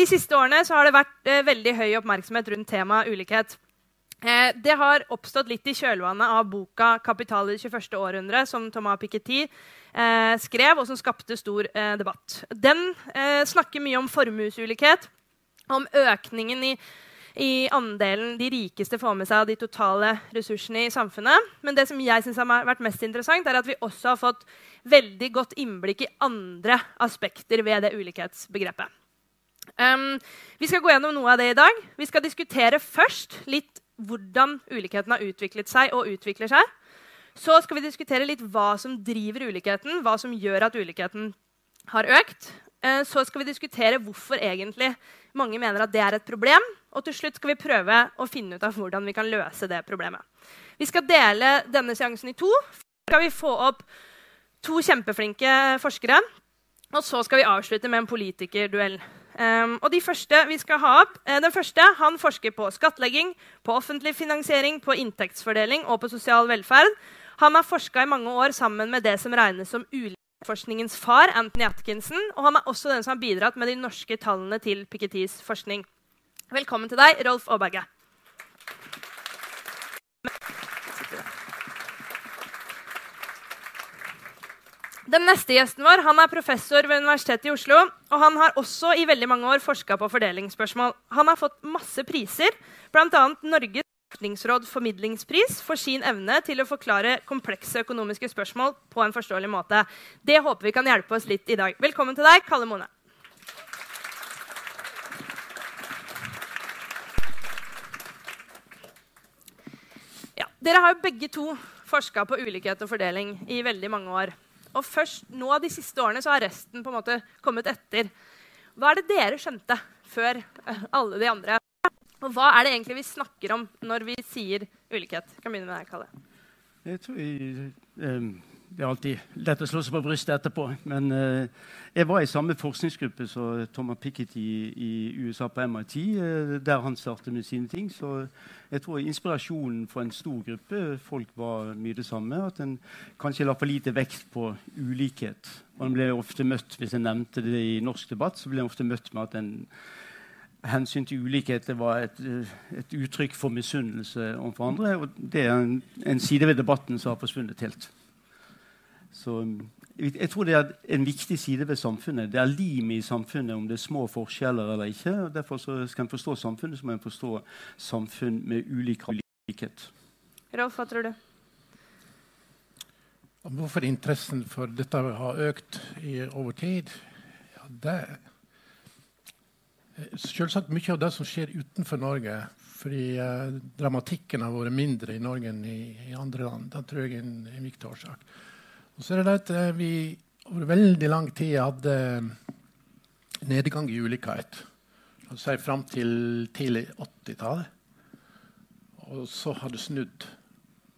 de siste årene har det vært eh, veldig høy oppmerksomhet rundt temaet ulikhet. Eh, det har oppstått litt i kjølvannet av boka 'Kapital i det 21. århundre', som Thomas Piketty eh, skrev, og som skapte stor debatt. Den snakker mye om formuesulikhet, om økningen i, i, andelen de rikeste får med seg av de totale ressursene i samfunnet. Men det som jeg synes har vært mest interessant, er at vi også har fått veldig godt innblikk i andre aspekter ved det ulikhetsbegrepet. Um, vi skal gå gjennom noe av det i dag. Vi skal diskutere først litt hvordan ulikheten har utviklet seg og utvikler seg. Så skal vi diskutere litt hva som driver ulikheten, hva som gjør at ulikheten har økt. Eh, så skal vi diskutere hvorfor egentlig mange mener at det er et problem. Og til slutt skal vi prøve å finne ut av hvordan vi kan løse det problemet. Vi skal dele denne seansen i to. Så skal vi få opp to kjempeflinke forskere. Og så skal vi avslutte med en politikerduell. Um, og de første vi skal ha opp, eh, Den første han forsker på skattlegging, på offentlig finansiering, på inntektsfordeling og på sosial velferd. Han har forska i mange år sammen med det som regnes som ulikhetsforskningens far, Anthony Atkinson. Og han er også den som har bidratt med de norske tallene til Pikettys forskning. Velkommen til deg, Rolf Aaberge. Den neste gjesten vår han er professor ved Universitetet i Oslo. og Han har også i veldig mange år forska på fordelingsspørsmål. Han har fått masse priser, bl.a. Norges forskningsråd formidlingspris for sin evne til å forklare komplekse økonomiske spørsmål på en forståelig måte. Det håper vi kan hjelpe oss litt i dag. Velkommen til deg, Kalle Mone. Ja, dere har jo begge to forska på ulikhet og fordeling i veldig mange år. Og først nå de siste årene så har resten på en måte kommet etter. Hva er det dere skjønte før eh, alle de andre? Og hva er det egentlig vi snakker om når vi sier ulikhet? Jeg kan begynne med deg, Kalle. Jeg tror jeg, um det er alltid lett å slå seg på brystet etterpå. Men uh, jeg var i samme forskningsgruppe som Thomas Pickett i, i, USA på MIT, eh, der han startet med sine ting. Så jeg tror inspirasjonen for en stor gruppe folk var mye det samme. At en kanskje la for lite vekt på ulikhet. En ble ofte møtt, Hvis en nevnte det i norsk debatt, så ble en ofte møtt med at en hensyn til ulikhet var et, et uttrykk for misunnelse overfor andre. Og det er en, en side ved debatten som har forsvunnet helt. Så jeg tror det er en viktig side ved samfunnet. Det er limet i samfunnet om det er små forskjeller eller ikke. og Derfor skal en forstå samfunnet så må en forstå samfunn med ulik ulikhet. Rolf, hva tror du? Hvorfor interessen for dette har økt i, over tid? Ja, det selvsagt mye av det som skjer utenfor Norge. Fordi eh, dramatikken har vært mindre i Norge enn i, i andre land. Det tror jeg er en, en viktig årsak. Og så er det at eh, vi over veldig lang tid hadde nedgang i ulikhet. Si fram til tidlig 80-tallet. Og så har det snudd.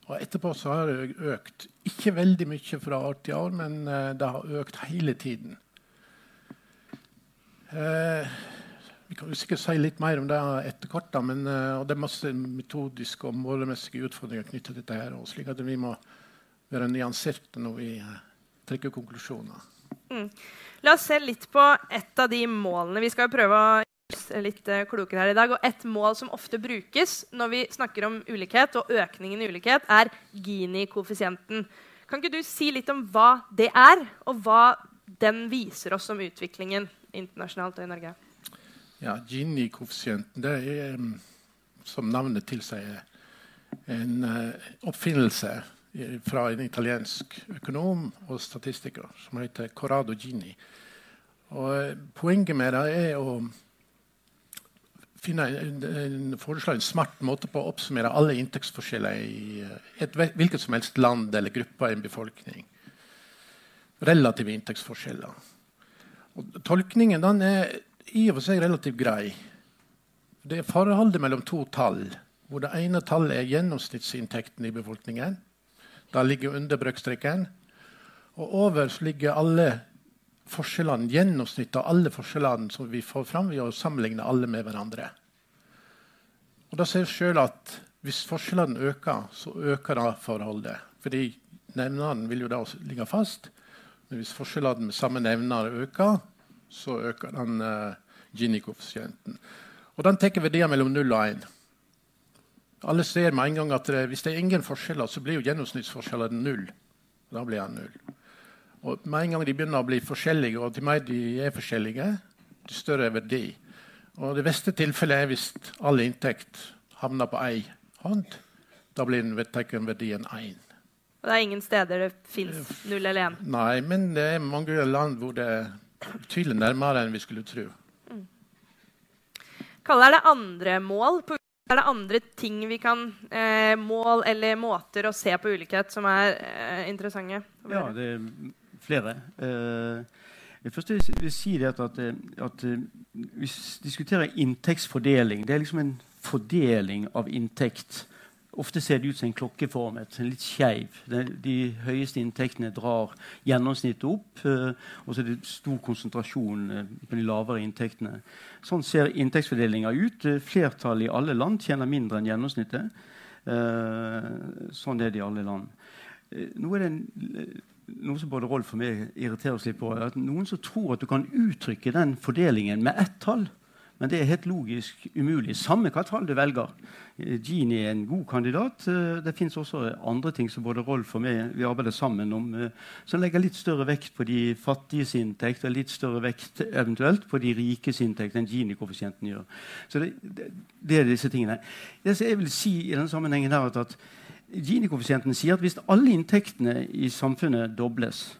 Og etterpå så har det økt. Ikke veldig mye fra år til år, men uh, det har økt hele tiden. Eh, vi kan sikkert si litt mer om det etter hvert, men uh, og det er masse metodiske og målemessige utfordringer knyttet til dette. her, slik at vi må være nyanserte når vi eh, trekker konklusjoner. Mm. La oss se litt på et av de målene. Vi skal prøve å gjøre litt uh, klokere her i dag. Og et mål som ofte brukes når vi snakker om ulikhet, og økningen i ulikhet, er Gini-koeffisienten. Kan ikke du si litt om hva det er, og hva den viser oss om utviklingen internasjonalt og i Norge? Ja, Gini-koeffisienten det er, som navnet tilsier, en uh, oppfinnelse fra en italiensk økonom og statistiker som heter Corrado Gini. Og eh, poenget med det er å finne en, en, foreslå en smart måte på å oppsummere alle inntektsforskjeller i eh, et hvilket som helst land eller gruppe i en befolkning. Relative inntektsforskjeller. Og tolkningen den er i og for seg relativt grei. Det er forholdet mellom to tall, hvor det ene tallet er gjennomsnittsinntekten i befolkningen, det ligger under brøkstrikken. Og over ligger alle forskjellene, gjennomsnittet av alle forskjellene som vi får fram ved å sammenligne alle med hverandre. Og da ser vi sjøl at hvis forskjellene øker, så øker da forholdet. Fordi nevneren vil jo da ligge fast. Men hvis forskjellene med samme nevner øker, så øker den uh, Gini-koeffisienten. Og den tar verdier mellom 0 og 1. Alle ser med en gang at det, hvis det er ingen forskjeller, så blir jo gjennomsnittsforskjellen null. Da blir den null. Og Med en gang de begynner å bli forskjellige, og til mer de er forskjellige, til større er verdi. Og Det beste tilfellet er hvis all inntekt havner på ei hånd. Da blir den verdien én. Og det er ingen steder det fins null eller én? Nei, men det er mange land hvor det er betydelig nærmere enn vi skulle tro. Mm. Er det andre mål? På, er det andre ting vi kan eh, Mål eller måter å se på ulikhet som er eh, interessante? Ja, det er flere. Eh, jeg først vil si det at, at, at, eh, Vi diskuterer inntektsfordeling. Det er liksom en fordeling av inntekt Ofte ser det ut som en klokkeformet, litt skeiv. De høyeste inntektene drar gjennomsnittet opp, eh, og så er det stor konsentrasjon eh, på de lavere inntektene. Sånn ser inntektsfordelinga ut. Eh, flertallet i alle land tjener mindre enn gjennomsnittet. Sånn er det i alle land. Nå er det noe som både Rolf og meg irriterer oss litt på. at Noen som tror at du kan uttrykke den fordelingen med ett tall. Men det er helt logisk umulig. Samme hva tall du velger. Gini er en god kandidat. Eh, det fins også andre ting som både Rolf og meg vi arbeider sammen om, eh, som legger litt større vekt på de fattiges inntekt og litt større vekt eventuelt på de rikes inntekt enn Gini-koeffisienten gjør. Så det, det, det, er disse tingene. Det jeg vil si i denne sammenhengen er at, at Gini-koeffisienten sier at hvis alle inntektene i samfunnet dobles,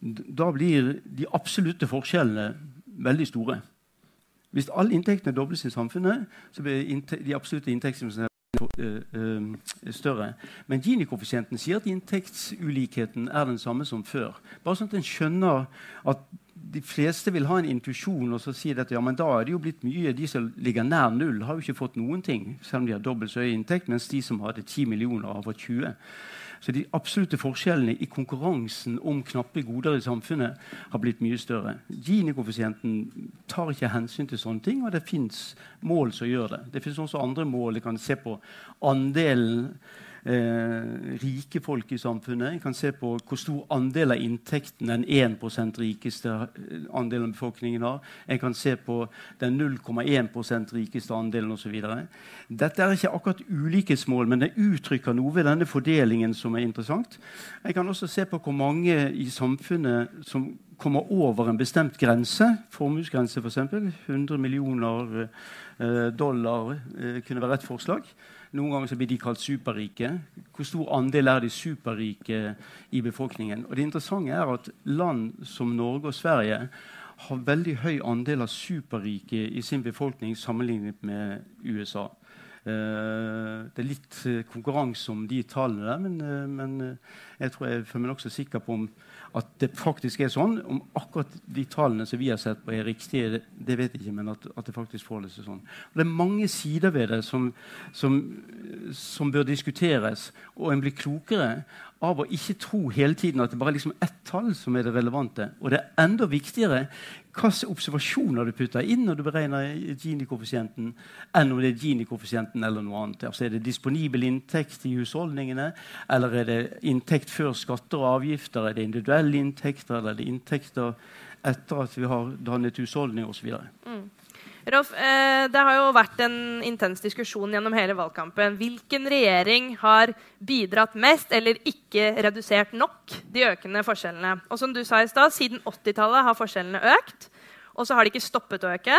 da blir de absolutte forskjellene veldig store. Hvis alle inntektene dobles i samfunnet, så blir de absolutte inntektene eh, eh, større. Men Gini-koeffisienten sier at inntektsulikheten er den samme som før. Bare sånn at en skjønner at de fleste vil ha en intuisjon og så si at ja, men da er det jo blitt mye. De som ligger nær null, har jo ikke fått noen ting, selv om de har dobbelt så høy inntekt, mens de som hadde 10 millioner, har fått 20. Så de absolutte forskjellene i konkurransen om knappe goder i samfunnet har blitt mye større. Gini-koeffisienten tar ikke hensyn til sånne ting, og det fins mål som gjør det. Det fins også andre mål. Jeg kan se på andelen eh, rike folk i samfunnet. En kan se på hvor stor andel av inntekten den 1 rikeste eh, andelen av befolkningen har. En kan se på den 0,1% rikeste andelen osv. Dette er ikke akkurat ulikhetsmål, men det uttrykker noe ved denne fordelingen som er interessant. En kan også se på hvor mange i samfunnet som kommer over en bestemt grense, formuesgrense f.eks., 100 millioner eh, dollar eh, kunne være et forslag. Noen ganger så blir de kalt superrike. Hvor stor andel er de superrike i befolkningen? Og det interessante er at land som Norge og Sverige har veldig høy andel av superrike i sin befolkning sammenlignet med USA. Uh, det er litt uh, konkurranse om de tallene der, men, uh, men jeg tror jeg føler meg nokså sikker på at det faktisk er sånn. Om akkurat de tallene som vi har sett på, er riktige, det vet jeg ikke, men at, at det faktisk forholder seg sånn. Og det er mange sider ved det som, som, som, bør diskuteres, og en blir klokere av å ikke tro hele tiden at det bare er liksom ett tall som er det relevante. Og det er enda viktigere hvilke observasjoner du putter inn når du beregner Gini-koeffisienten, enn om det er Gini-koeffisienten eller noe annet. Altså Er det disponibel inntekt i husholdningene, eller er det inntekt før skatter og avgifter? Er det individuelle inntekter, eller er det inntekter etter at vi har dannet husholdning osv.? Mm. Rolf, eh, det har jo vært en intens diskusjon gjennom hele valgkampen. Hvilken regjering har bidratt mest eller ikke redusert nok de økende forskjellene? Og som du sa i sted, Siden 80-tallet har forskjellene økt, og så har de ikke stoppet å øke.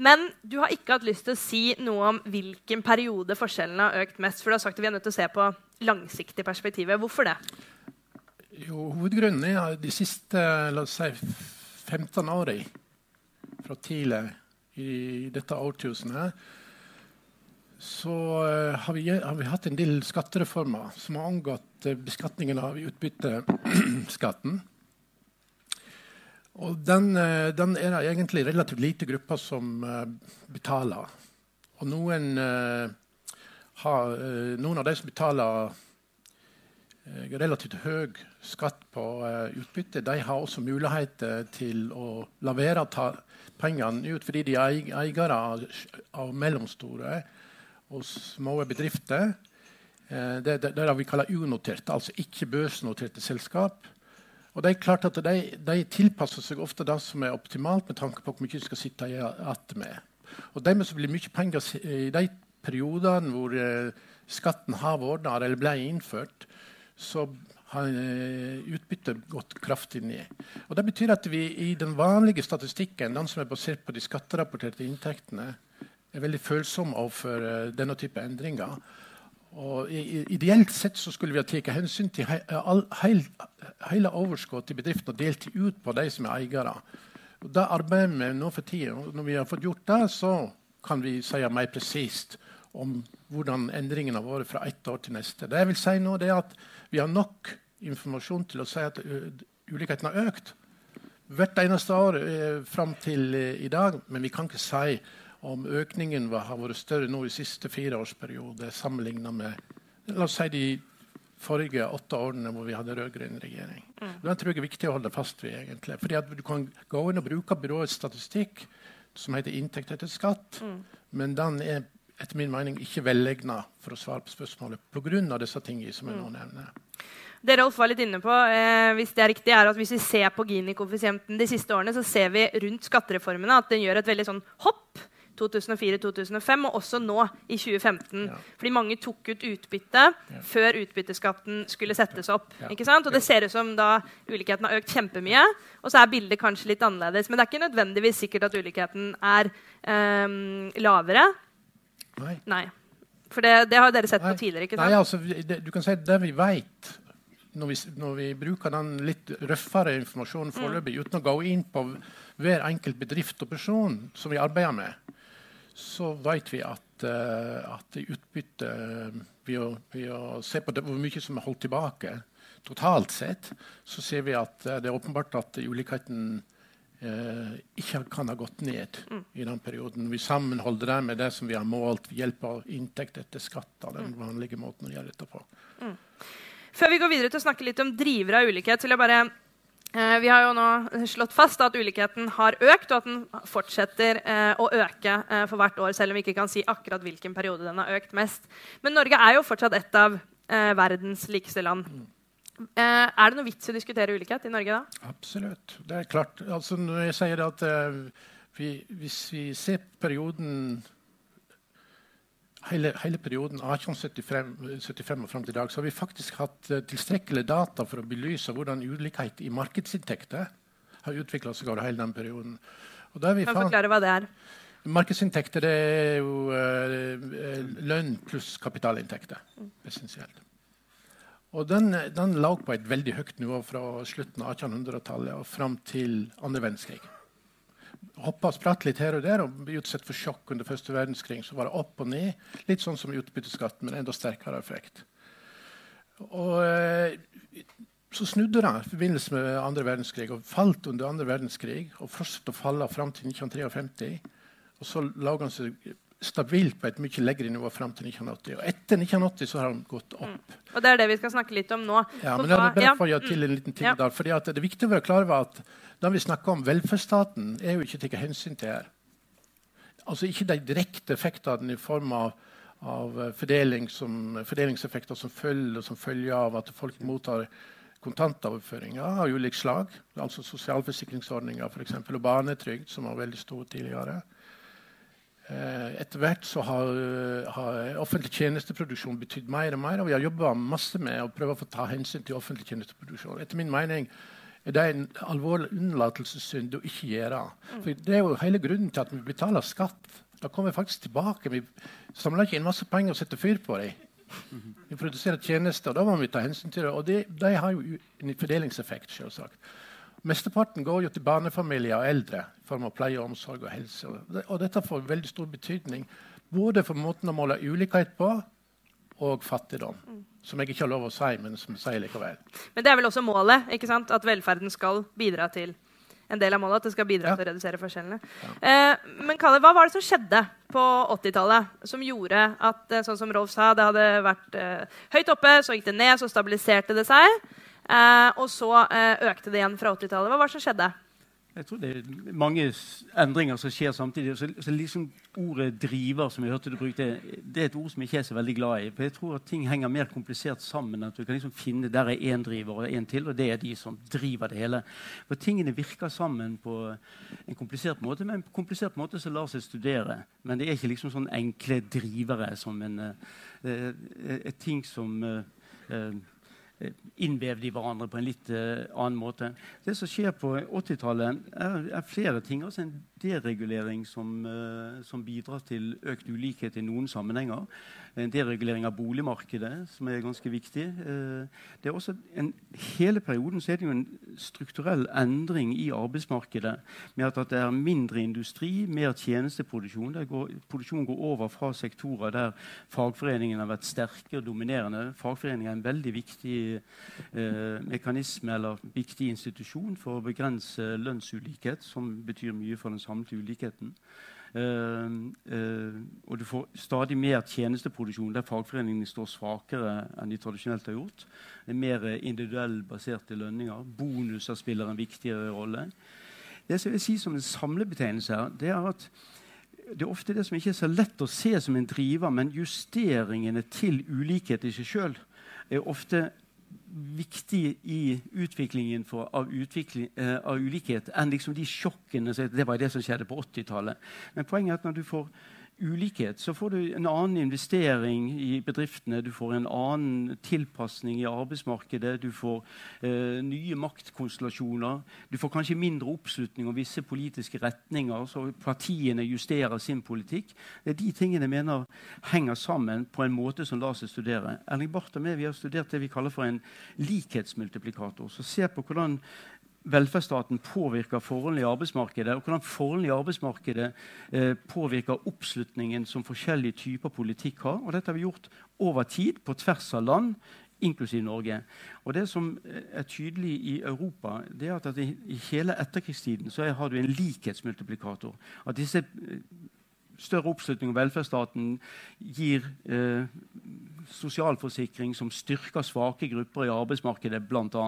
Men du har ikke hatt lyst til å si noe om hvilken periode forskjellene har økt mest. For du har sagt at vi er nødt til å se på langsiktig perspektivet. Hvorfor det? Jo, hovedgrunnen er de siste la oss si, 15 årene fra tidlig i dette årtusenet, så uh, har, vi, har, vi, hatt en del skattereformer som har angått uh, beskatningen av utbytteskatten. Og den, uh, den, er det egentlig relativt lite grupper som betaler. Og noen, har, noen av de som betaler relativt høy skatt på utbytte, de har også mulighet til å la være å ta pengene ut fordi de er eiere av, av mellomstore og små bedrifter. Eh, det, det, det vi kaller unoterte, altså ikke børsnoterte selskap. Og det er klart at de, de, tilpasser seg ofte det som er optimalt med tanke på hvor mye de skal sitte igjen med. Og dermed blir mye penger i de periodene hvor eh, skatten har vært eller ble innført, så har eh, utbyttet gått kraftig ned. Og Det betyr at vi i den vanlige statistikken, den som er basert på de skatterapporterte inntektene, er veldig følsomme overfor uh, denne type endringer. Og Ideelt sett så skulle vi ha tatt hensyn til he he hele overskuddet i bedriften og delt det ut på de som er eiere. Og Det arbeider vi nå for tida. Når vi har fått gjort det, så kan vi si mer presist om hvordan endringene har vært fra ett år til neste. Det jeg vil si nå, det er at vi har nok informasjon til å si at ulikheten har økt hvert eneste år eh, fram til eh, i dag. Men vi kan ikke si om økningen har vært større nå i siste fireårsperiode sammenlignet med la oss si de forrige åtte årene hvor vi hadde rød-grønn regjering. Mm. Den tror jeg er viktig å holde fast ved. egentlig. Fordi at Du kan gå inn og bruke byråets statistikk, som heter inntekt etter skatt, mm. men den er etter min mening ikke velegna for å svare på spørsmålet pga. disse tingene som jeg nå mm. nevner. Det Rolf var litt inne på, eh, hvis det er riktig, er at hvis vi ser på Gini-koeffisienten de siste årene, så ser vi rundt skattereformene at den gjør et veldig sånn hopp 2004-2005, og også nå i 2015. Ja. Fordi mange tok ut utbytte ja. før utbytteskatten skulle settes opp. Ja. ikke sant? Og det ser ut som da ulikheten har økt kjempemye. Og så er bildet kanskje litt annerledes. Men det er ikke nødvendigvis sikkert at ulikheten er um, lavere. Nei. Nei. For det, det, har dere sett Nei. på tidligere. ikke sant? Nei, altså, det, du kan si det vi vet når vi, når vi, bruker den litt røffere informasjonen foreløpig, mm. uten å gå inn på hver enkelt bedrift og person som vi arbeider med, så vet vi at, uh, at utbyttet ved å, ved å, se på det, hvor mye som er holdt tilbake totalt sett, så ser vi at uh, det er åpenbart at ulikheten ikke kan ha gått ned mm. i den perioden. Vi sammenholder det med det som vi har målt ved hjelp av inntekt etter skatt. den mm. vanlige måten å gjøre dette på. Mm. Før vi går videre til å snakke litt om drivere av ulikhet, vil jeg bare Eh, vi har jo nå slått fast at ulikheten har økt, og at den fortsetter eh, å øke eh, for hvert år, selv om vi ikke kan si akkurat hvilken periode den har økt mest. Men Norge er jo fortsatt et av verdens likeste land. Er det noe vits i å diskutere ulikhet i Norge da? Absolutt. Det er klart. Altså, når jeg sier at vi, hvis vi ser perioden hele, hele perioden 1875 og frem til i dag så har vi faktisk hatt uh, tilstrekkelig data for å belyse hvordan ulikhet i markedsinntekter har utvikla seg over hele den perioden. Og kan du forklare hva det er? Markedsinntekter er jo uh, lønn pluss kapitalinntekter. Mm. Essensielt. Og den, den lå på et veldig høyt nivå fra slutten av 1800-tallet og fram til andre verdenskrig hoppa og spratt litt her og der og ble utsatt for sjokk under første verdenskrig. Så var det opp og ned, litt sånn som utbytteskatt, men enda sterkere effekt. Og eh, så snudde det i forbindelse med andre verdenskrig og falt under andre verdenskrig og fortsatte å falle fram til 1953. Og så la han seg stabilt på et mye lengre nivå fram til 1980. Og etter 1980 så har de gått opp. Mm. Og Det er det vi skal snakke litt om nå. Ja, men det er bare for å gjøre til en liten ting ja. der, fordi Det er viktig å være klar over at når vi snakker om velferdsstaten, er jo ikke tatt hensyn til her. Altså Ikke de direkte effektene i form av, av fordeling som, fordelingseffekter som følger, som følger av at folk mottar kontantoverføringer av ulikt slag. Altså sosialforsikringsordninger for eksempel, og barnetrygd, som var veldig stor tidligere. Eh, etter hvert så har, har, offentlig tjenesteproduksjon betydd mer og mer. Og vi har jobba masse med å prøve å få ta hensyn til offentlig tjenesteproduksjon. Etter min mening er det en alvorlig unnlatelsessynd å ikke gjøre. For Det er jo hele grunnen til at vi betaler skatt. Da kommer vi faktisk tilbake. Vi samler ikke inn masse penger og setter fyr på dem. Vi produserer tjenester, og da må vi ta hensyn til det. Og det, de har jo en fordelingseffekt, selvsagt. Mesteparten går jo til barnefamilier og eldre form av pleie, omsorg og helse. Og dette får veldig stor betydning både for måten å måle ulikhet på og fattigdom. Som jeg ikke har lov å si, men som jeg sier likevel. Men det er vel også målet? ikke sant? At velferden skal bidra til en del av målet, at det skal bidra ja. til å redusere forskjellene. Ja. Eh, men Kalle, hva var det som skjedde på 80-tallet som gjorde at eh, sånn som Rolf sa, det hadde vært eh, høyt oppe, så gikk det ned, så stabiliserte det seg? Eh, og så eh, økte det igjen fra 80-tallet. Hva var det som skjedde? Jeg tror det er mange endringer som skjer samtidig. Så, så liksom Ordet 'driver', som vi hørte du brukte, det er et ord som jeg ikke er så veldig glad i. For jeg tror at ting henger mer komplisert sammen. at du kan liksom finne Der er én driver og én til, og det er de som driver det hele. For tingene virker sammen på en komplisert måte, men på en komplisert måte så lar seg studere. Men det er ikke liksom sånn enkle drivere som en, uh, uh, ting som uh, Eh, innvevd i hverandre på en litt uh, annen måte. Det som skjer på 80-tallet, er, er, flere ting. Altså en deregulering som, uh, som, bidrar til økt ulikhet i noen sammenhenger. En deregulering av boligmarkedet, som er ganske viktig. Uh, det er også en, hele perioden så er det jo en strukturell endring i arbeidsmarkedet. Med at, det er mindre industri, mer tjenesteproduksjon. Går, produksjonen går over fra sektorer der fagforeningen har vært sterke og dominerende. Fagforeningen er en veldig viktig eh, mekanisme eller viktig institusjon for å begrense lønnsulikhet, som betyr mye for den samlede ulikheten. Uh, uh, og du får stadig mer tjenesteproduksjon der fagforeningene står svakere enn de tradisjonelt har gjort. Det er Mer individuell baserte lønninger. Bonuser spiller en viktigere rolle. Det som jeg vil si som en samlebetegnelse her, det er at det er ofte det som ikke er så lett å se som en driver, men justeringene til ulikhet i seg sjøl er ofte viktig i utviklingen for, av, utvikling, eh, av, ulikhet enn liksom de sjokkene Det var det som skjedde på 80-tallet. Men poenget er at når du får ulikhet, så får du en annen investering i bedriftene. Du får en annen tilpasning i arbeidsmarkedet. Du får eh, nye maktkonstellasjoner. Du får kanskje mindre oppslutning om visse politiske retninger, så partiene justerer sin politikk. Det er de tingene jeg mener henger sammen på en måte som lar seg studere. Erling Barth og vi har studert det vi kaller for en likhetsmultiplikator. Så se på hvordan velferdsstaten påvirker forholdene i arbeidsmarkedet, og hvordan forholdene i arbeidsmarkedet eh, påvirker oppslutningen som forskjellige typer politikk har. Og dette har vi gjort over tid, på tvers av land, inklusiv Norge. Og Det som eh, er tydelig i Europa, det er at i, i hele etterkrigstiden så har du en likhetsmultiplikator. At disse eh, større oppslutning om velferdsstaten gir eh, sosialforsikring som styrker svake grupper i arbeidsmarkedet, bl.a.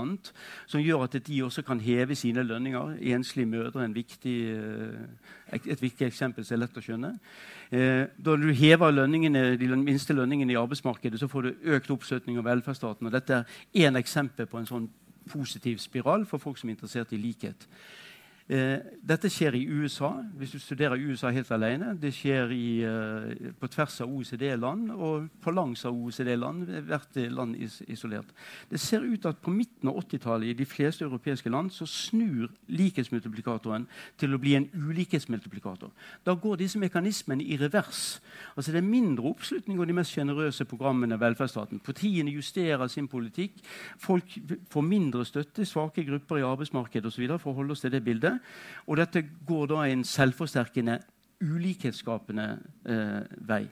Som gjør at de også kan heve sine lønninger. Enslige mødre er viktig, eh, et viktig eksempel som er lett å skjønne. Eh, da du hever lønningene, de minste lønningene i arbeidsmarkedet, så får du økt oppslutning av velferdsstaten. og Dette er én eksempel på en sånn positiv spiral for folk som er interessert i likhet. Eh, dette skjer i USA, hvis du studerer USA helt alene. Det skjer i, eh, på tvers av OECD-land og på langs av OECD-land. Hvert land is isolert. Det ser ut at på midten av 80-tallet i de fleste europeiske land så snur likhetsmultiplikatoren til å bli en ulikhetsmultiplikator. Da går disse mekanismene i revers. Altså Det er mindre oppslutning om de mest sjenerøse programmene velferdsstaten. Partiene justerer sin politikk. Folk får mindre støtte, svake grupper i arbeidsmarkedet osv. for å holde oss til det bildet. Og dette går da en selvforsterkende, ulikhetsskapende eh, vei.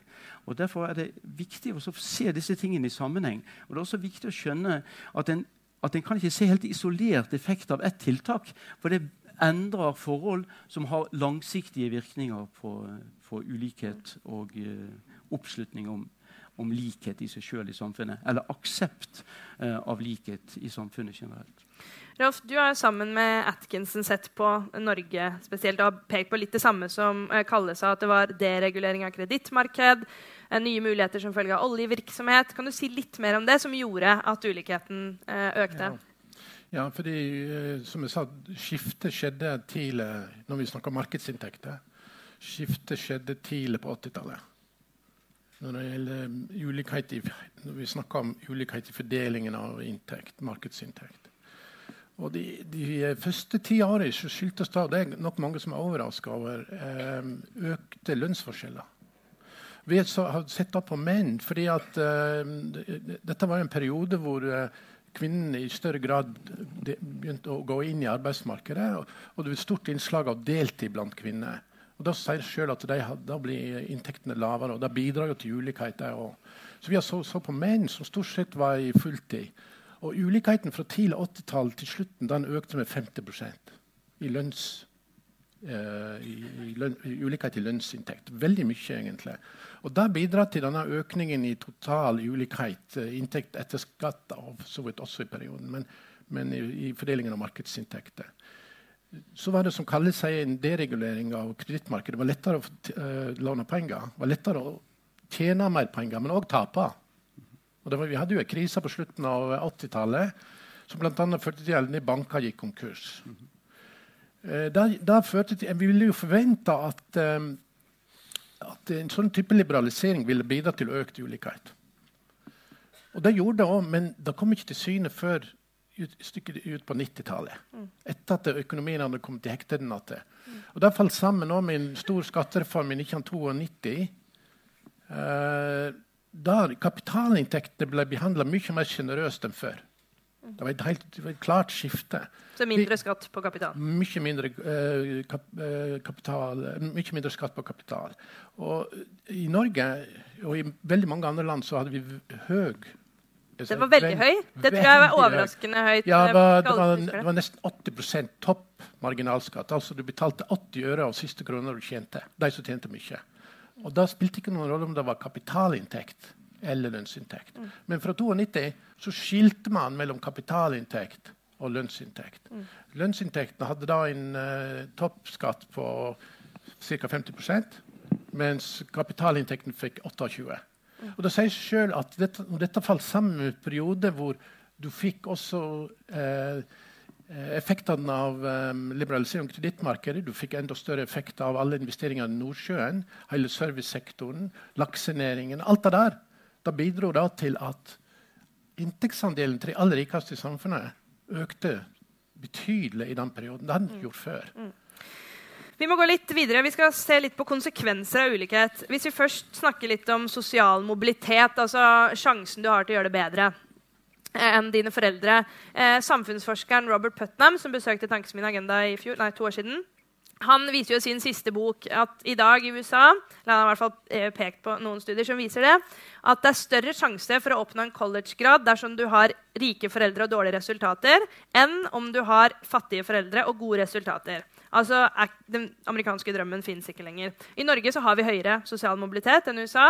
Og Derfor er det viktig å se disse tingene i sammenheng. Og det er også viktig å skjønne at en, at en kan ikke se helt isolert effekt av ett tiltak. For det endrer forhold som har langsiktige virkninger på, på ulikhet og eh, oppslutning om, om, likhet i seg sjøl i samfunnet. Eller aksept eh, av likhet i samfunnet generelt. Rolf, du har sammen med Atkinson sett på Norge spesielt og har pekt på litt det samme som Kalle sa, at det var deregulering av kredittmarked, eh, nye muligheter som følge av oljevirksomhet. Kan du si litt mer om det som gjorde at ulikheten eh, økte? Ja. ja fordi som jeg sa, skiftet skjedde tidlig når vi snakker markedsinntekter. Skiftet skjedde tidlig på 80-tallet. Når det gjelder ulikhet i, når vi snakker om ulikhet i fordelingen av inntekt, markedsinntekt. Og de, de, første ti årene skyldtes det, det er nok mange som er overraska over, eh, økte lønnsforskjeller. Vi har sett det på menn. fordi at eh, Dette var en periode hvor eh, kvinnene i større grad begynte å gå inn i arbeidsmarkedet. Og, og det var et stort innslag av deltid blant kvinner. Og Da sier selv at de, da blir inntektene lavere, og det bidrar jo til ulikhet. Så vi har så, så på menn som stort sett var i fulltid. Og ulikheten fra tidlig 80-tall til slutten den økte med 50 i lønns uh, i, i, løn, ulikhet i lønnsinntekt. Veldig mye, egentlig. Og Det bidrar til denne økningen i total ulikhet, uh, inntekt etter skatt, av, så vidt også i perioden, men, men i, i, fordelingen av markedsinntekter. så var det som kaller seg en deregulering av kredittmarkedet. Det var lettere å uh, låne penger. Det var lettere å tjene mer penger, men òg tape. Var, vi hadde jo en krise på slutten av 80-tallet som bl.a. førte til at banker gikk konkurs. Uh, da, da til, vi ville jo forvente at, um, at en sånn type liberalisering ville bidra til økt ulikhet. Og det gjorde det òg, men det kom ikke til syne før ut, stykket ut på 90-tallet. Mm. Etter at økonomien hadde kommet til hektene. Mm. Og det falt sammen med en stor skattereform i 1992. Eh, der kapitalinntektene ble behandla mye mer sjenerøst enn før. Det var, et helt, det var et klart skifte. Så mindre skatt på kapital? Mye mindre, eh, kap, eh, kapital, mye mindre skatt på kapital. Og I Norge og i veldig mange andre land så hadde vi høy det var veldig høy. Det tror jeg var overraskende høyt. Ja, det var, det var, det var nesten 80 topp marginalskatt. Altså Du betalte 80 øre av siste kroner du tjente. De som tjente mye. Og Da spilte ikke noen rolle om det var kapitalinntekt eller lønnsinntekt. Mm. Men fra 92 så skilte man mellom kapitalinntekt og lønnsinntekt. Mm. Lønnsinntektene hadde da en uh, toppskatt på ca. 50% mens kapitalinntekten fikk 28 og Det sier seg selv at dette, dette falt sammen med en periode hvor du fikk også eh, effektene av um, liberalisering av kredittmarkedet. Du fikk enda større effekt av alle investeringene i Nordsjøen, hele servicesektoren, laksenæringen. Alt det der da bidro da til at inntektsandelen til de aller rikeste i samfunnet økte betydelig i den perioden. Det hadde den ikke gjort før. Mm. Vi må gå litt videre. Vi skal se litt på konsekvenser av ulikhet. Hvis vi først snakker litt om sosial mobilitet, altså sjansen du har til å gjøre det bedre eh, enn dine foreldre. Eh, samfunnsforskeren Robert Putnam, som besøkte Tankesmien Agenda i fjor, nei, to år siden, han viser jo i sin siste bok at i dag i USA eller han har i hvert fall eh, pekt på noen studier som viser det, at det er større sjanse for å oppnå en collegegrad dersom du har rike foreldre og dårlige resultater, enn om du har fattige foreldre og gode resultater. Altså, Den amerikanske drømmen fins ikke lenger. I Norge så har vi høyere sosial mobilitet enn USA.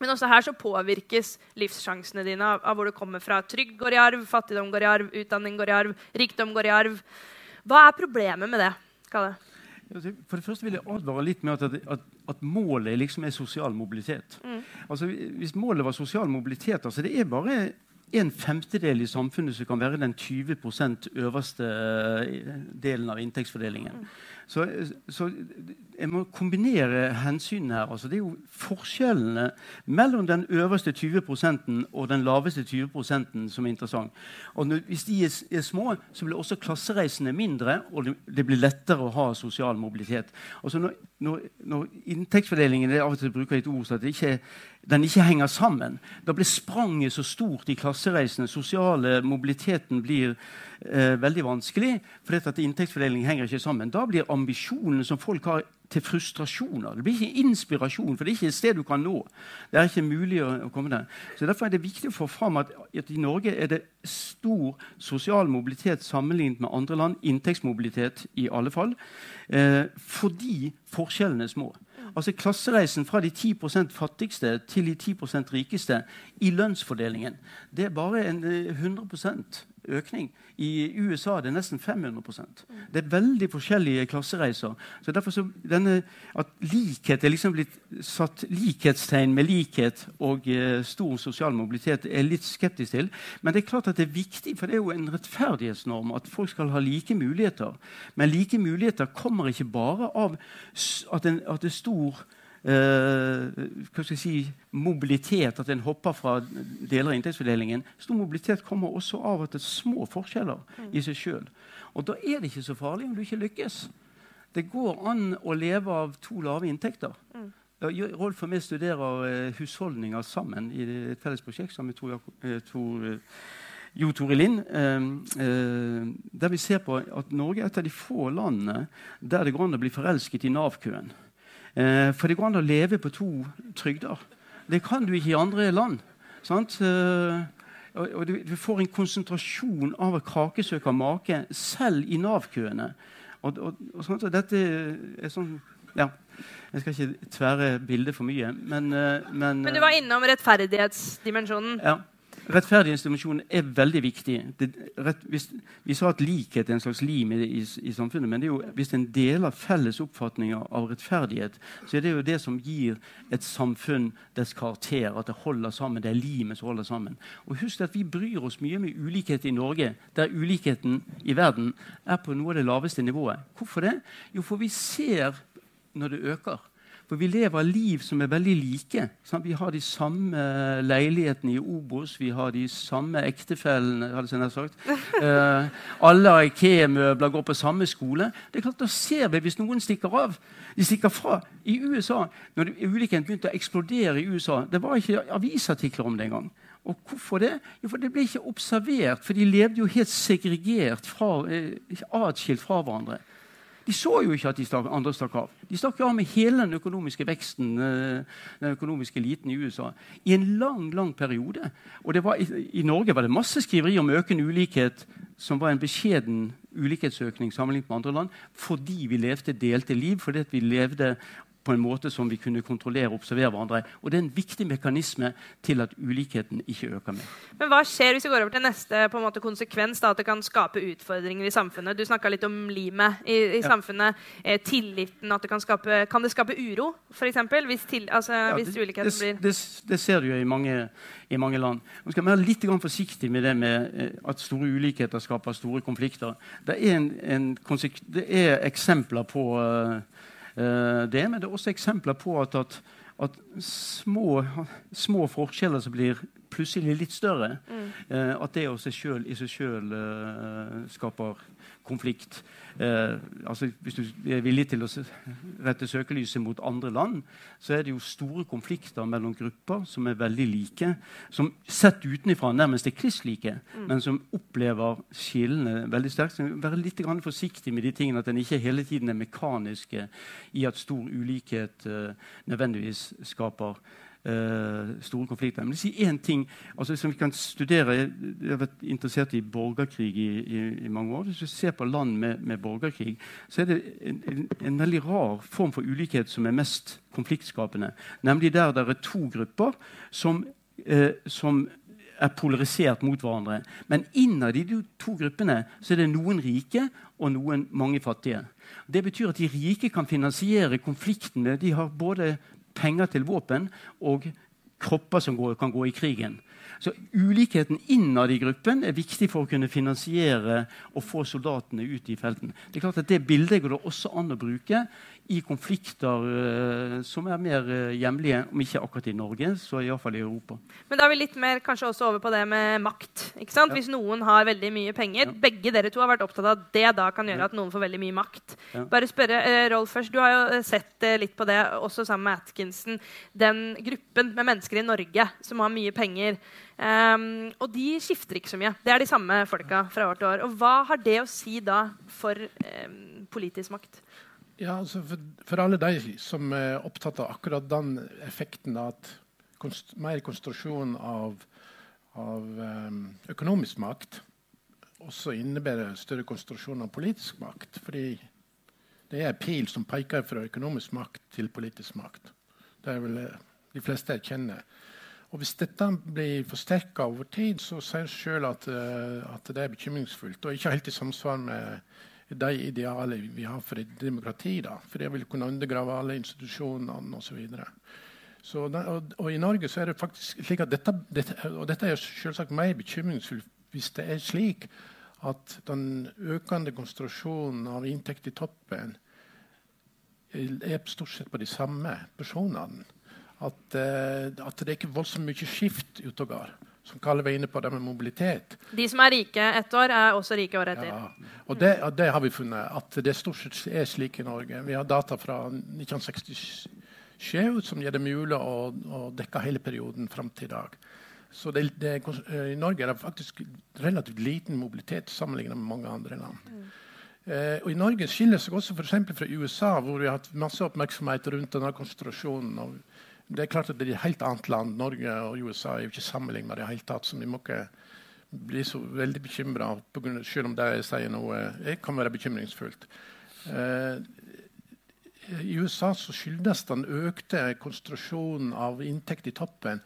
Men også her så påvirkes livssjansene dine av, av hvor du kommer fra. Trygg går i arv, fattigdom går i arv, utdanning går i arv, rikdom går i arv. Hva er problemet med det? Kalle? For det første vil jeg advare litt med at, at, at målet liksom er sosial mobilitet. Mm. Altså, hvis målet var sosial mobilitet altså Det er bare en femtedel i samfunnet som kan være den 20 øverste eh, delen av inntektsfordelingen. Mm. Så, så, jeg må kombinere hensynene her. Altså, det er jo forskjellene mellom den øverste 20% og den laveste 20% som er interessant. Og når, hvis de er, er, små, så blir også klassereisene mindre, og det, det blir lettere å ha sosial mobilitet. Altså når, når, når inntektsfordelingen av og til bruker et ord så at ikke, den ikke henger sammen, da blir spranget så stort i klassereisene. sosiale mobiliteten blir eh, veldig vanskelig, fordi at inntektsfordelingen henger ikke sammen. Da blir ambisjonene som folk har, til frustrasjoner. Det blir ikke inspirasjon, for det er ikke et sted du kan nå. Det er ikke mulig å, å komme der. Så Derfor er det viktig å få fram at, at, i Norge er det stor sosial mobilitet sammenlignet med andre land. Inntektsmobilitet i alle fall. Eh, fordi forskjellene er små. Altså Klassereisen fra de 10% fattigste til de 10% rikeste i lønnsfordelingen det er bare en 100 eh, økning. I USA er det nesten 500% Det er veldig forskjellige klassereiser. Så derfor så denne, At likhet er liksom blitt satt likhetstegn med likhet og eh, stor sosial mobilitet, er litt skeptisk til. Men det er klart at det er viktig, for det er jo en rettferdighetsnorm at folk skal ha like muligheter. Men like muligheter kommer ikke bare av at, en, at det er stor hva skal jeg si, mobilitet, at en hopper fra deler av inntektsfordelingen. Stor mobilitet kommer også av at det er små forskjeller i seg sjøl. Og da er det ikke så farlig om du ikke lykkes. Det går an å leve av to lave inntekter. Mm. Rolf og meg studerer uh, husholdninger sammen i et felles prosjekt sammen med Tor, Tor, uh, Jo Tore Lind. der vi ser på at Norge er et av de få landene der det går an å bli forelsket i Nav-køen. Eh, for det går an å leve på to trygder. Det kan du ikke i andre land. Sant? Eh, og du, får en konsentrasjon av å kake søker make selv i Nav-køene. Og, og, og, sånt, og, dette er sånn ja, Jeg skal ikke tvære bildet for mye, men, eh, men Men du var innom rettferdighetsdimensjonen. Ja. Rettferdig institusjon er veldig viktig. Det, rett, hvis, vi sa at likhet er en slags lim i, i, i samfunnet. Men jo, hvis en deler felles oppfatninger av rettferdighet, så er det jo det som gir et samfunn dets karakter. At det holder sammen. Det er limet som holder sammen. Og husk at Vi bryr oss mye med ulikhet i Norge, der ulikheten i verden er på noe av det laveste nivået. Hvorfor det? Jo, for vi ser når det øker. For vi lever liv som er veldig like. Sant? Vi har de samme leilighetene i Obos, vi har de samme ektefellene. hadde jeg sagt. Eh, alle Ikea-møbler går på samme skole. Det er klart, Da ser vi hvis noen stikker av. De stikker fra. I USA, når ulikheten begynte å eksplodere i USA, det var ikke avisartikler om det engang. Og hvorfor det? Jo, for Det ble ikke observert, for de levde jo helt segregert, fra, eh, atskilt fra hverandre. De så jo ikke at de stak, andre stakk av. De stakk av med hele den økonomiske veksten, eh, den økonomiske eliten i USA, i en lang lang periode. Og var, i, i, Norge var det masse skriveri om økende ulikhet som var en beskjeden ulikhetsøkning sammenlignet med andre land, fordi vi levde delte liv, fordi vi levde på en måte som vi kunne kontrollere og observere hverandre. Og Det er en viktig mekanisme til at ulikheten ikke øker mer. Men Hva skjer hvis vi går over til neste på en måte, konsekvens? Da, at det kan skape utfordringer i samfunnet? Du snakka litt om limet i, i ja. samfunnet. Eh, tilliten. at det Kan skape Kan det skape uro, f.eks.? Hvis, til, altså, ja, hvis ulikheten det, blir det, det, ser du jo i mange, i mange land. Nå skal vi være litt forsiktig med det med eh, at store ulikheter skaper store konflikter. Det er, en, en, det er eksempler på uh, det. Men det er også eksempler på at, at, at små, små, forskjeller som blir plutselig litt større, mm. Eh, at det selv, i seg sjøl eh, skaper konflikt. Eh, altså Hvis du er villig til å rette søkelyset mot andre land, så er det jo store konflikter mellom grupper som er veldig like, som sett utenfra nærmest er kliss like, mm. men som opplever skillene veldig sterkt. Så Være litt forsiktig med de tingene, at en ikke hele tiden er mekaniske i at stor ulikhet eh, nødvendigvis skaper uh, store konflikter. Men jeg sier én ting altså, som vi kan studere. Jeg har vært interessert i borgerkrig i, i, i mange år. Hvis du ser på land med, med borgerkrig, så er det en, en, en, veldig rar form for ulikhet som er mest konfliktskapende. Nemlig der det er to grupper som, eh, som er polarisert mot hverandre. Men innad i de to gruppene så er det noen rike og noen mange fattige. Det betyr at de rike kan finansiere konfliktene. De har både penger til våpen og kropper som går, kan gå i krigen. Så Ulikheten innad i gruppen er viktig for å kunne finansiere og få soldatene ut i felten. Det er klart at det bildet går det også an å bruke i konflikter uh, som er mer uh, hjemlige, om ikke akkurat i Norge, så iallfall i Europa. Men da er vi litt mer kanskje også over på det med makt. ikke sant? Ja. Hvis noen har veldig mye penger ja. Begge dere to har vært opptatt av at det da kan gjøre ja. at noen får veldig mye makt. Bare spørre uh, Rolf først. Du har jo sett litt på det også sammen med Atkinson. Den gruppen med mennesker i Norge som har mye penger. Um, og de skifter ikke så mye. Det er de samme folka fra år til år. Og hva har det å si da for um, politisk makt? Ja, altså for, for, alle de som er opptatt av akkurat den effekten at konst, mer konsentrasjon av, av um, økonomisk makt også innebærer større konsentrasjon av politisk makt. Fordi det er pil som peker fra økonomisk makt til politisk makt. Det er vel eh, de fleste erkjenner. Og Hvis dette blir forsterka over tid, så sier en sjøl at, uh, at, det er bekymringsfullt og ikke helt i samsvar med de idealene vi har for et demokrati. Da, for det vil kunne undergrave alle institusjonene osv. Og, og, og i Norge så er det faktisk slik at dette, dette, og dette er selvsagt mer bekymringsfullt hvis det er slik at den økende konsentrasjonen av inntekt i toppen er stort sett på de samme personene. At, uh, at det er ikke voldsomt mye skift går som Kalle var inne på, det med mobilitet. De som er rike ett år, er også rike året etter. Ja. Og det, og det, har vi funnet, at det stort sett er slik i Norge. Vi har data fra 1967 som gjør det mulig å, å dekke hele perioden fram til i dag. Så det, det, I Norge er det faktisk relativt liten mobilitet sammenlignet med mange andre land. Mm. Eh, og I Norge skiller seg også for fra USA, hvor vi har hatt masse oppmerksomhet rundt denne konsentrasjonen. og det er klart at det er et helt annet land. Norge og USA er jo ikke sammenlignet det hele tatt. så vi må ikke bli så veldig bekymra, selv om det jeg sier noe jeg kan være bekymringsfullt. Eh, I USA så skyldes den økte konsentrasjonen av inntekt i toppen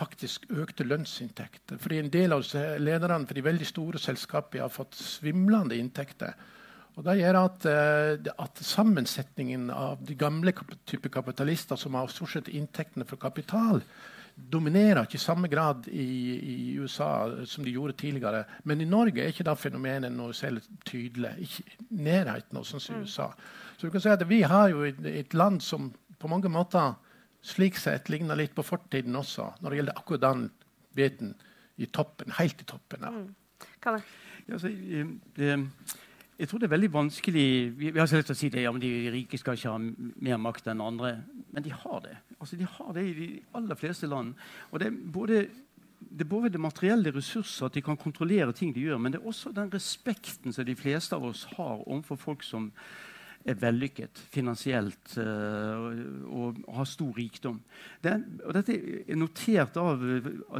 faktisk økte lønnsinntekter. Fordi en del av lederne for de veldig store selskapene har fått svimlende inntekter. Og Det gjør at, eh, at, sammensetningen av de gamle type kapitalister som har stort sett inntektene fra kapital, dominerer ikke i samme grad i, i, USA som de gjorde tidligere. Men i Norge er ikke det fenomenet noe særlig tydelig. Ikke nærheten av sånn som i mm. USA. Så du kan si at Vi har jo et, et land som på mange måter slik sett ligner litt på fortiden også, når det gjelder akkurat den biten i toppen, helt i toppen. Ja. Mm. Ja, altså, det, jeg tror det er veldig vanskelig Vi, vi har til å si det, ja, men de rike skal ikke ha mer makt enn andre. Men de har det. Altså, de har det i de aller fleste land. Og det er både det er både det materielle ressurser, at de kan kontrollere ting de gjør, men det er også den respekten som de fleste av oss har overfor folk som er vellykket finansielt uh, og, har stor rikdom. Og dette er notert av,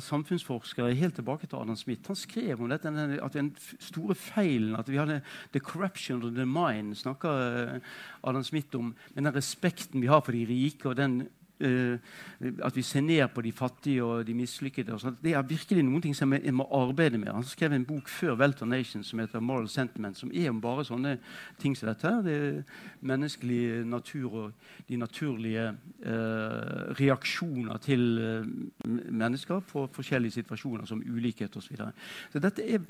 samfunnsforskere helt tilbake til Adam Smith. Han skrev om dette, at den store feilen at vi hadde the corruption of the mind, snakker uh, Adam Smith om. Men den respekten vi har for de rike, og den at vi ser ned på de fattige og de mislykkede. Det er virkelig noen ting som jeg må arbeide med. Han skrev en bok før Welter Nation som heter 'Moral Sentiment', som er om bare sånne ting som dette. Det menneskelig natur og de naturlige eh, reaksjoner til eh, mennesker på forskjellige situasjoner, som ulikhet osv. Så, videre. så dette,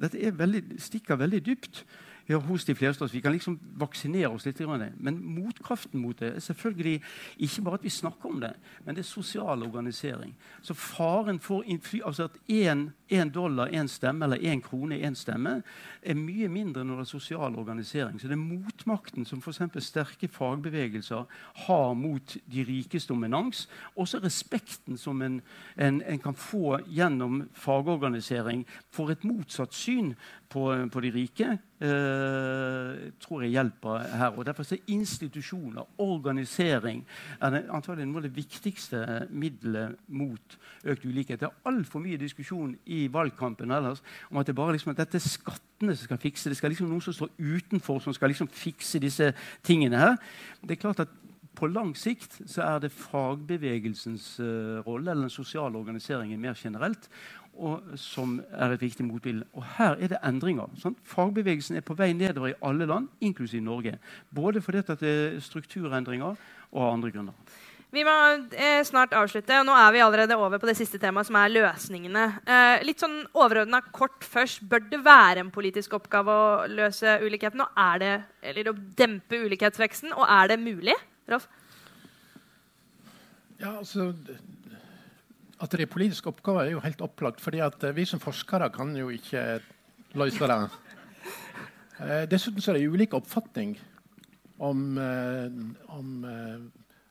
dette er veldig, stikker veldig dypt ja, hos de fleste av oss. Vi kan liksom vaksinere oss litt. Men motkraften mot det er selvfølgelig ikke bare at vi snakker om det, men det er sosial organisering. Så faren for altså at én dollar, én stemme eller én krone, én stemme er mye mindre når det er sosial organisering. Så det er motmakten som f.eks. sterke fagbevegelser har mot de rikes dominans. Også respekten som en, en, en kan få gjennom fagorganisering for et motsatt syn på, på de rike eh, tror jeg hjelper her. og Derfor er institusjoner, organisering, er det antagelig noe av det viktigste middelet mot økt ulikhet. Det er altfor mye diskusjon i valgkampen ellers om at det bare liksom, at dette er skattene som skal fikse det. skal liksom noen som står utenfor, som skal liksom fikse disse tingene her. Det er klart at på lang sikt så er det fagbevegelsens uh, rolle, eller den sosiale organiseringen mer generelt, og som er et viktig motbilde. Og her er det endringer. Sant? Fagbevegelsen er på vei nedover i alle land, inklusiv Norge. Både fordi det er strukturendringer og av andre grunner. Vi må eh, snart avslutte. og Nå er vi allerede over på det siste temaet, som er løsningene. Eh, litt sånn overordna kort først. Bør det være en politisk oppgave å løse ulikheten? Og er det, eller å dempe ulikhetsveksten? Og er det mulig? Rolf? Ja, altså at det er politisk oppgave, er jo helt opplagt. fordi eh, vi som forskere kan jo ikke løse det. Eh, dessuten så er det ulik oppfatning om, eh, om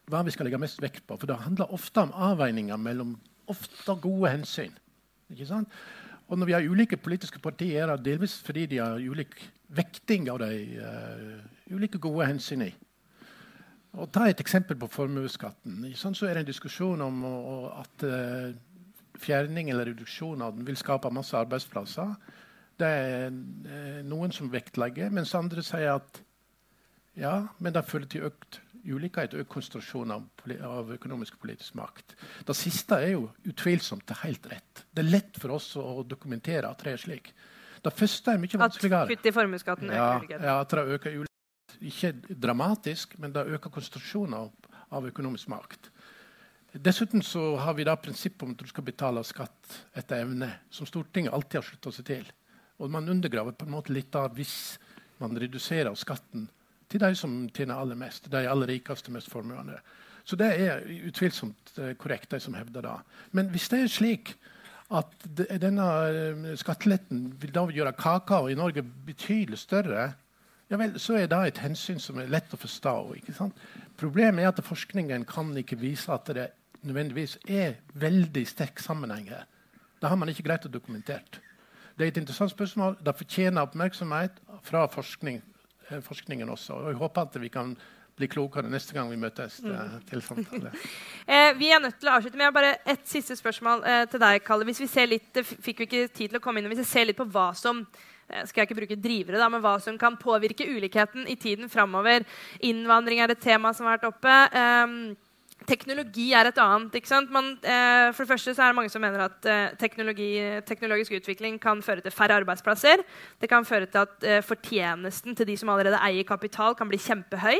hva vi skal legge mest vekt på. For det handler ofte om avveininger mellom ofte gode hensyn. Ikke sant? Og når vi har ulike politiske partier, er det delvis fordi de har ulik vekting av de uh, ulike gode hensynene. Og ta et eksempel på formuesskatten. Så er det en diskusjon om at uh, fjerning eller reduksjon av den vil skape masse arbeidsplasser. Det er uh, noen som vektlegger, mens andre sier at ja, men det fører til økt ulikhet og økt konsentrasjon av, av økonomisk og politisk makt. Det siste er jo utvilsomt helt rett. Det er lett for oss å dokumentere at det er slik. Det første er mye vanskeligere. At kutt i formuesskatten øker ulikheten? Ja, at det øker ulikhet ikke dramatisk, men det øker konsentrasjonen av, av, økonomisk makt. Dessuten så har vi da prinsippet om at du skal betale skatt etter evne, som Stortinget alltid har slutta seg til. Og man undergraver på en måte litt av hvis man reduserer skatten til de som tjener aller mest, de aller rikeste, mest formuende. Så det er utvilsomt eh, korrekt, de som hevder det. Men hvis det er slik at denne eh, skatteletten vil da gjøre kaka i Norge betydelig større ja vel, så er det et hensyn som er lett å forstå. Problemet er at forskningen kan ikke vise at det nødvendigvis er veldig sterk sammenheng her. Det har man ikke greit å dokumentere. Det er et interessant spørsmål. Det fortjener oppmerksomhet fra forskning, eh, forskningen også. Og jeg håper at vi kan bli klokere neste gang vi møtes mm. Eh, til samtale. eh, vi er nødt til å avslutte, men jeg har bare et siste spørsmål eh, til deg, Kalle. Hvis vi ser litt, det fikk vi ikke tid til å komme inn, hvis vi ser litt på hva som skal jeg ikke bruke drivere, da, men hva som kan påvirke ulikheten i tiden framover. Innvandring er et tema som har vært oppe. Um, Teknologi er et annet. ikke sant? Man, eh, for det første så er det mange som mener at eh, teknologisk utvikling kan føre til færre arbeidsplasser. Det kan føre til at eh, fortjenesten til de som allerede eier kapital, kan bli kjempehøy.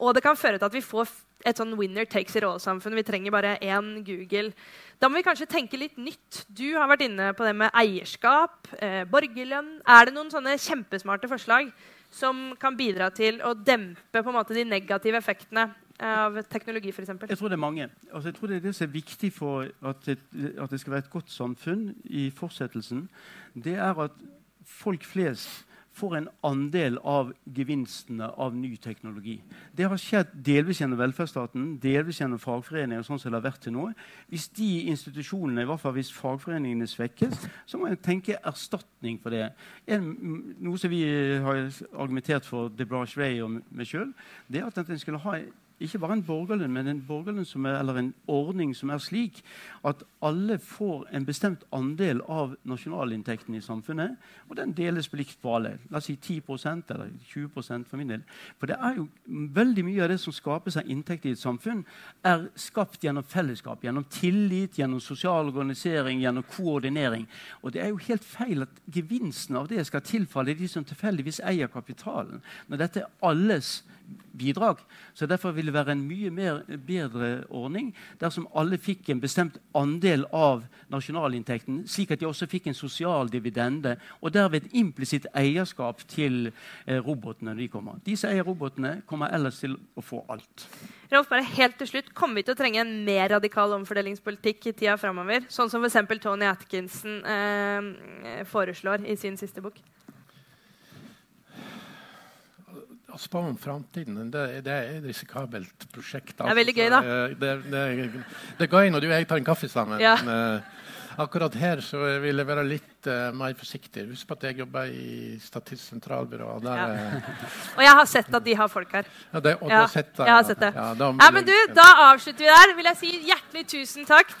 Og det kan føre til at vi får et sånn winner takes it all-samfunn. Vi trenger bare én Google. Da må vi kanskje tenke litt nytt. Du har vært inne på det med eierskap, eh, borgerlønn. Er det noen sånne kjempesmarte forslag som kan bidra til å dempe på en måte de negative effektene av teknologi, f.eks.? Jeg tror det er mange. Altså, jeg tror det er det som er viktig for at det, at det skal være et godt samfunn i fortsettelsen. Det er at folk flest får en andel av gevinstene av ny teknologi. Det har skjedd delvis gjennom velferdsstaten, delvis gjennom fagforeninger. sånn som det har vært til nå. Hvis de institusjonene, i hvert fall hvis fagforeningene svekkes, så må en tenke erstatning for det. En, noe som vi har argumentert for de Brage Way og meg sjøl, det er at en skulle ha ikke bare en borgerlønn, men en borgerlønn er, eller en ordning som er slik at alle får en bestemt andel av nasjonalinntekten i samfunnet, og den deles blikt likt på alle. La oss si 10% eller 20% for min del. For det er jo veldig mye av det som skapes av inntekt i et samfunn, er skapt gjennom fellesskap, gjennom tillit, gjennom sosial organisering, gjennom koordinering. Og det er jo helt feil at gevinsten av det skal tilfalle de som tilfeldigvis eier kapitalen, når dette er alles bidrag. Så Derfor vil det være en mye mer, bedre ordning dersom alle fikk en bestemt andel av nasjonalinntekten, slik at de også fikk en sosial dividende, og derved implisitt eierskap til eh, robotene når de kommer. De som eier robotene, kommer ellers til å få alt. Rolf, bare helt til slutt, Kommer vi til å trenge en mer radikal omfordelingspolitikk i tida framover? Sånn som f.eks. Tony Atkinson eh, foreslår i sin siste bok? Å spå om framtiden det, det, er et risikabelt prosjekt. Altså. Det er veldig gøy, da. Eh, det, det, det, er gøy når du og jeg tar en kaffe sammen. Ja. Men, uh, akkurat her så vil jeg være litt uh, mer forsiktig. Husk på at jeg jobber i Statistisk sentralbyrå. Ja. og jeg har sett at de har folk her. Ja, det, og ja. du har sett det. Jeg har sett det. Ja, da, men du, da avslutter vi der. Vil jeg si hjertelig tusen takk